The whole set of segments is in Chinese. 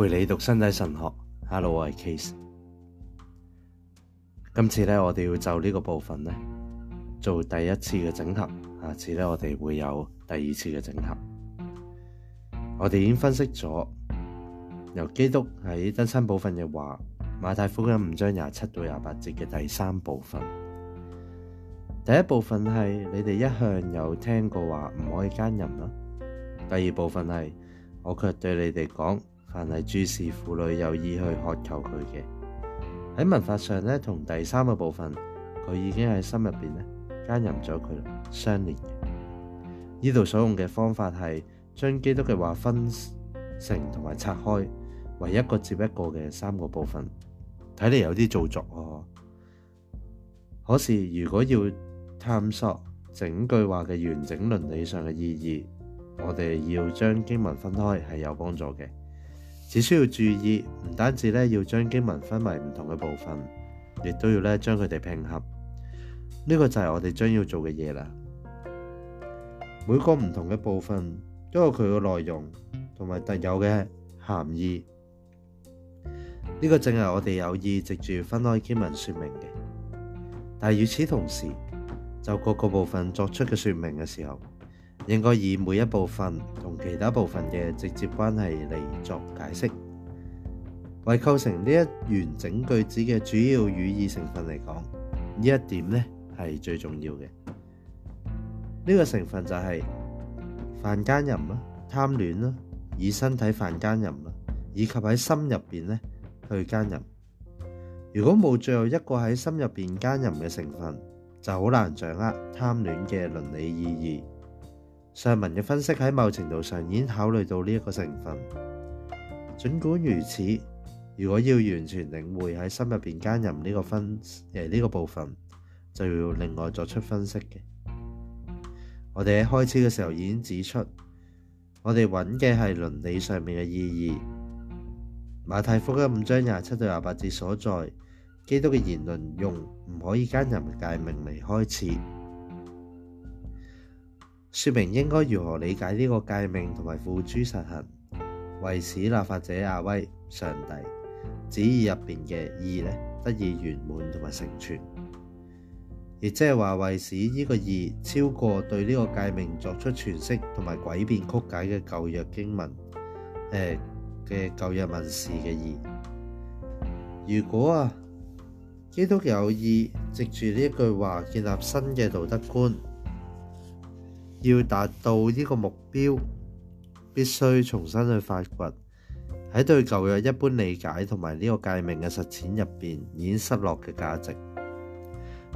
陪你读身体神学。Hello，我系 Case。今次咧，我哋要就呢个部分咧做第一次嘅整合。下次咧，我哋会有第二次嘅整合。我哋已经分析咗由基督喺登山部分嘅话，马太福音五章廿七到廿八节嘅第三部分。第一部分系你哋一向有听过话唔可以奸淫啦。第二部分系我却对你哋讲。凡係注視婦女有意去渴求佢嘅喺文法上咧，同第三個部分佢已經喺心入面咧加入咗佢相連。呢度所用嘅方法係將基督嘅話分成同埋拆開为一個接一個嘅三個部分，睇嚟有啲做作哦。可是如果要探索整句話嘅完整倫理上嘅意義，我哋要將經文分開係有幫助嘅。只需要注意，唔单止咧要将经文分为唔同嘅部分，亦都要咧将佢哋拼合。呢个就系我哋将要做嘅嘢啦。每个唔同嘅部分，都有佢嘅内容同埋特有嘅含义，呢个正系我哋有意藉住分开经文说明嘅。但系与此同时，就各个部分作出嘅说明嘅时候。应该以每一部分同其他部分嘅直接关系嚟作解释。为构成呢一完整句子嘅主要语义成分嚟讲，呢一点呢系最重要嘅。呢个成分就系犯奸淫啦、贪恋啦，以身体犯奸淫啦，以及喺心入边呢去奸淫。如果冇最后一个喺心入边奸淫嘅成分，就好难掌握贪恋嘅伦理意义。上文嘅分析喺某程度上已經考慮到呢一個成分，儘管如此，如果要完全領會喺心入边加入呢個分，诶呢个部分，就要另外作出分析嘅。我哋喺開始嘅時候已經指出，我哋揾嘅係倫理上面嘅意義。馬太福音五章廿七到廿八節所在，基督嘅言論用唔可以加入界名嚟開始。说明应该如何理解呢个诫命同埋付诸实行，为使立法者阿威上帝旨意入边嘅意呢，得以圆满同埋成全，亦即系话为使呢个意超过对呢个诫命作出诠释同埋诡辩曲解嘅旧约经文诶嘅旧约文士嘅意。如果啊，基督有意藉住呢句话建立新嘅道德观。要達到呢個目標，必須重新去發掘喺對舊約一般理解同埋呢個界命嘅實踐入边已經失落嘅價值。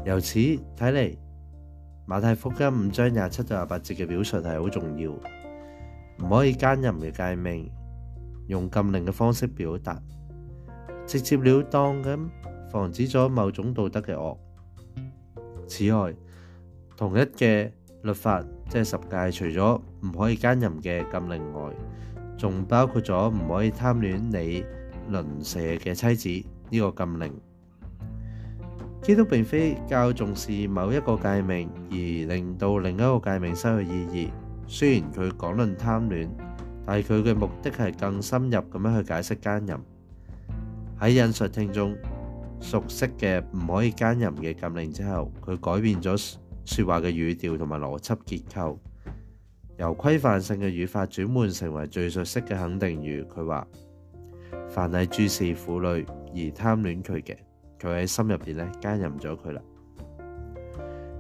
由此睇嚟，《馬太福音》五章廿七到廿八節嘅表述係好重要，唔可以奸淫嘅界命，用禁令嘅方式表達，直截了當咁防止咗某種道德嘅惡。此外，同一嘅。律法即系十戒，除咗唔可以奸淫嘅禁令外，仲包括咗唔可以貪戀你鄰舍嘅妻子呢個禁令。基督並非較重視某一個戒命而令到另一個戒命失去意義。雖然佢講論貪戀，但係佢嘅目的係更深入咁樣去解釋奸淫。喺引述聽众熟悉嘅唔可以奸淫嘅禁令之後，佢改變咗。说话嘅语调同埋逻辑结构，由规范性嘅语法转换成为叙述式嘅肯定语。佢话：凡系注视妇女而贪恋佢嘅，佢喺心入边咧兼任咗佢啦。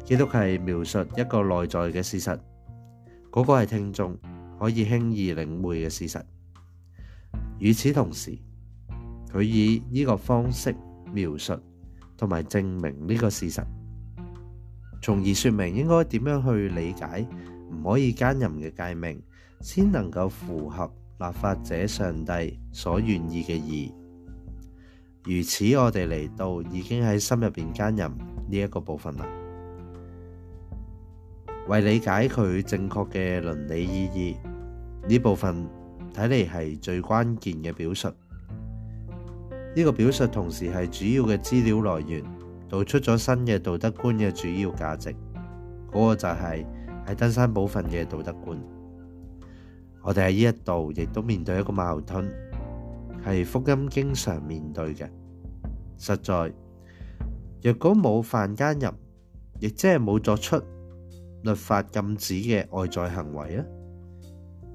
基督系描述一个内在嘅事实，嗰个系听众可以轻易领会嘅事实。与此同时，佢以呢个方式描述同埋证明呢个事实。從而説明應該點樣去理解唔可以兼任嘅界命，先能夠符合立法者上帝所願意嘅意。如此，我哋嚟到已經喺心入邊兼任呢一個部分啦。為理解佢正確嘅倫理意義，呢部分睇嚟係最關鍵嘅表述。呢個表述同時係主要嘅資料來源。做出咗新嘅道德观嘅主要价值，嗰个就系喺登山宝训嘅道德观。我哋喺呢一度亦都面对一个矛盾，系福音经常面对嘅。实在，若果冇犯奸淫，亦即系冇作出律法禁止嘅外在行为啊，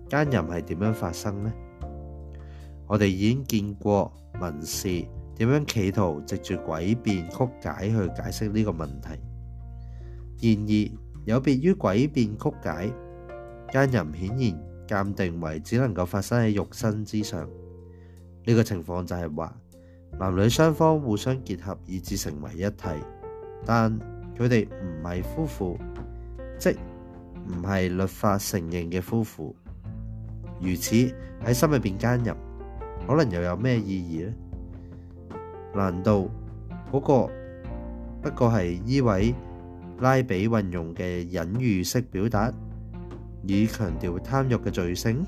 奸淫系点样发生呢？我哋已经见过民事。点样企图藉住诡辩曲解去解释呢个问题？然而有别于诡辩曲解，奸淫显然鉴定为只能够发生喺肉身之上呢个情况，就系话男女双方互相结合以致成为一体，但佢哋唔系夫妇，即唔系律法承认嘅夫妇。如此喺心入边奸淫，可能又有咩意义呢？難道嗰個不過係依位拉比運用嘅隱喻式表達，以強調貪欲嘅罪性？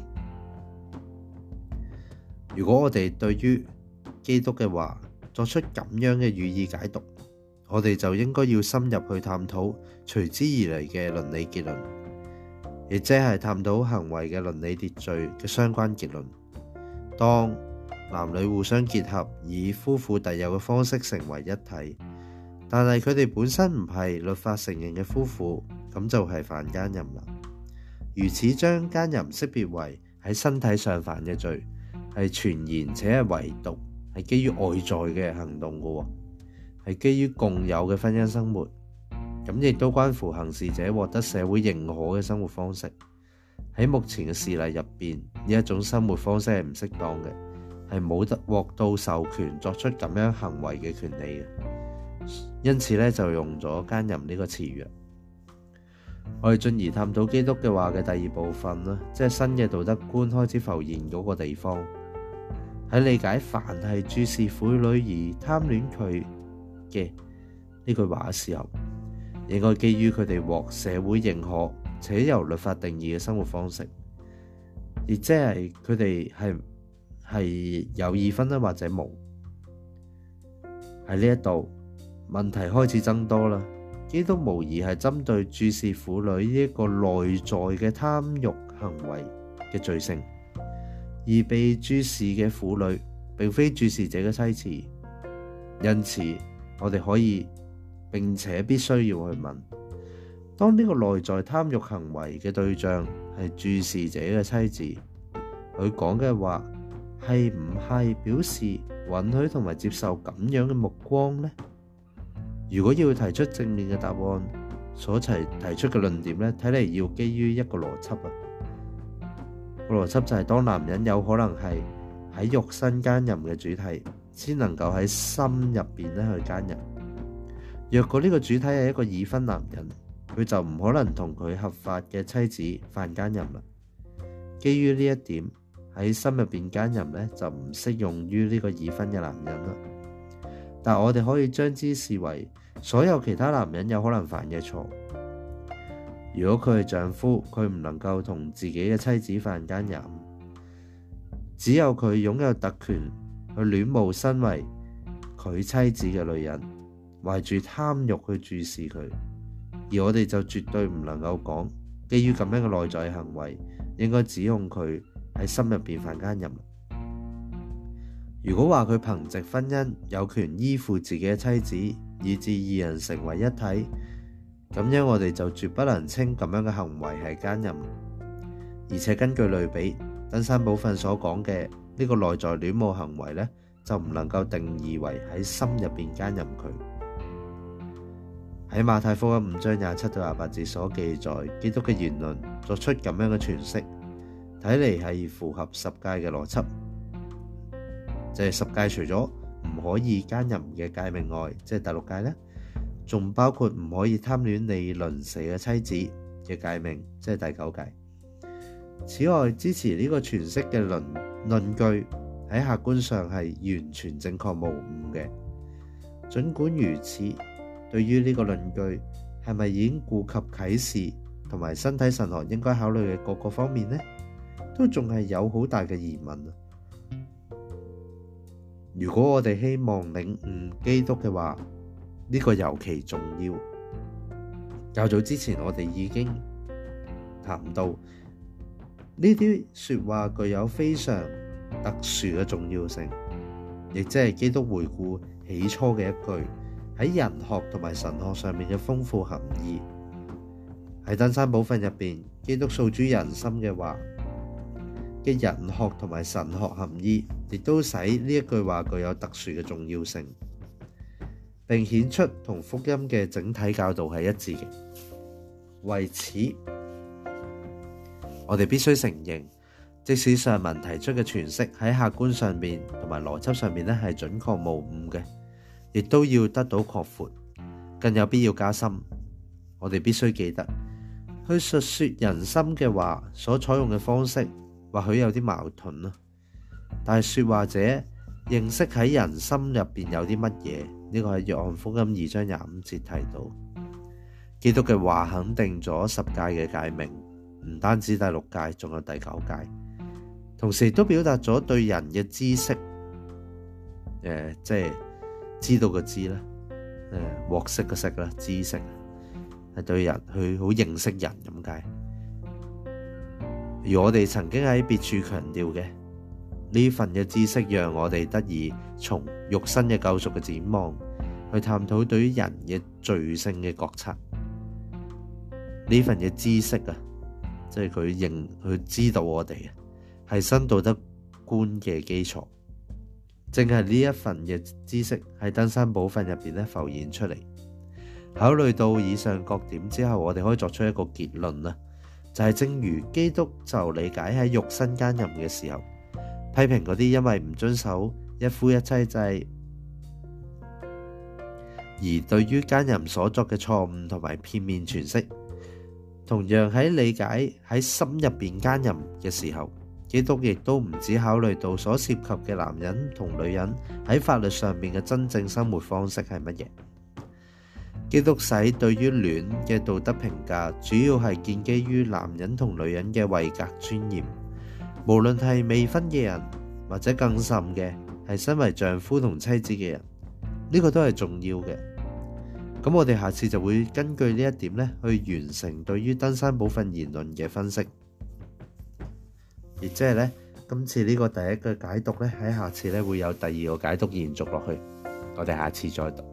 如果我哋對於基督嘅話作出咁樣嘅語意解讀，我哋就應該要深入去探討隨之而嚟嘅倫理結論，亦即係探討行為嘅倫理秩序嘅相關結論。當男女互相结合，以夫妇特有嘅方式成为一体，但系佢哋本身唔系律法承认嘅夫妇，咁就系犯奸淫啦。如此将奸淫识别为喺身体上犯嘅罪，系全言且系唯独系基于外在嘅行动噶，系基于共有嘅婚姻生活，咁亦都关乎行事者获得社会认可嘅生活方式。喺目前嘅事例入边，呢一种生活方式系唔适当嘅。系冇得獲到授權作出咁樣行為嘅權利嘅，因此咧就用咗奸淫呢個詞語。我哋進而探討基督嘅話嘅第二部分啦，即係新嘅道德觀開始浮現嗰個地方。喺理解凡係注视妇女而貪戀佢嘅呢句話嘅候，應該基於佢哋獲社會認可且由律法定義嘅生活方式，而即係佢哋係。係有意分呢，或者冇喺呢一度問題開始增多啦。基督無疑係針對注視婦女呢一個內在嘅貪欲行為嘅罪性，而被注視嘅婦女並非注視者嘅妻子，因此我哋可以並且必須要去問：當呢個內在貪欲行為嘅對象係注視者嘅妻子，佢講嘅話。系唔系表示允許同埋接受咁樣嘅目光呢？如果要提出正面嘅答案，所提提出嘅論點呢，睇嚟要基於一個邏輯啊。個邏輯就係當男人有可能係喺肉身奸淫嘅主題，先能夠喺心入边咧去奸淫。若果呢個主題係一個已婚男人，佢就唔可能同佢合法嘅妻子犯奸淫啦。基於呢一點。喺心入边奸淫咧，就唔適用於呢個已婚嘅男人啦。但我哋可以將之視為所有其他男人有可能犯嘅錯。如果佢係丈夫，佢唔能夠同自己嘅妻子犯奸淫，只有佢擁有特權去恋慕身為佢妻子嘅女人，懷住貪欲去注視佢。而我哋就絕對唔能夠講，基於咁樣嘅內在行為，應該指控佢。喺心入边犯奸淫。如果话佢凭藉婚姻有权依附自己嘅妻子，以致二人成为一体，咁样我哋就绝不能称咁样嘅行为系奸淫。而且根据类比，登山宝训所讲嘅呢个内在恋慕行为呢，就唔能够定义为喺心入边奸淫佢。喺马太福音五章廿七到廿八节所记载，基督嘅言论作出咁样嘅诠释。睇嚟係符合十戒嘅邏輯，即係十戒除咗唔可以奸淫嘅戒命外，即係第六戒呢，仲包括唔可以貪戀你鄰死嘅妻子嘅戒命，即係第九戒。此外，支持呢個傳識嘅論論據喺客觀上係完全正確無誤嘅。儘管如此，對於呢個論據係咪已經顧及啟示同埋身體神學應該考慮嘅各個方面呢？都仲系有好大嘅疑问啊！如果我哋希望领悟基督嘅话，呢个尤其重要。较早之前我哋已经谈到呢啲说话具有非常特殊嘅重要性，亦即系基督回顾起初嘅一句喺人学同埋神学上面嘅丰富含义喺登山宝训入边，基督诉诸人心嘅话。嘅人學同埋神學含義，亦都使呢一句話具有特殊嘅重要性，並顯出同福音嘅整體教導係一致嘅。為此，我哋必須承認，即使上文提出嘅诠释喺客觀上面同埋邏輯上面咧係準確无误嘅，亦都要得到擴闊，更有必要加深。我哋必須記得去述说人心嘅話所採用嘅方式。或許有啲矛盾咯，但係説話者認識喺人心入邊有啲乜嘢？呢個係葉翰福音二章廿五節提到，基督嘅話肯定咗十戒嘅界名，唔單止第六戒，仲有第九戒，同時都表達咗對人嘅知識，誒即係知道嘅知啦，誒獲識嘅識啦，知識係對人去好認識人咁解。我哋曾經喺別處強調嘅呢份嘅知識，讓我哋得以從肉身嘅救赎嘅展望去探討對於人嘅罪性嘅覺察。呢份嘅知識啊，即係佢認佢知道我哋係新道德觀嘅基礎，正係呢一份嘅知識喺登山寶训入边咧浮現出嚟。考慮到以上各點之後，我哋可以作出一個結論啊！就係正如基督就理解喺肉身奸淫嘅時候，批評嗰啲因為唔遵守一夫一妻制，而對于奸淫所作嘅錯誤同埋片面诠释。同樣喺理解喺心入面奸淫嘅時候，基督亦都唔只考慮到所涉及嘅男人同女人喺法律上面嘅真正生活方式係乜嘢。基督使对于恋嘅道德评价，主要系建基于男人同女人嘅位格尊严。无论系未婚嘅人，或者更甚嘅系身为丈夫同妻子嘅人，呢个都系重要嘅。咁我哋下次就会根据呢一点咧，去完成对于登山部分言论嘅分析。亦即系咧，今次呢个第一个解读咧，喺下次咧会有第二个解读延续落去。我哋下次再读。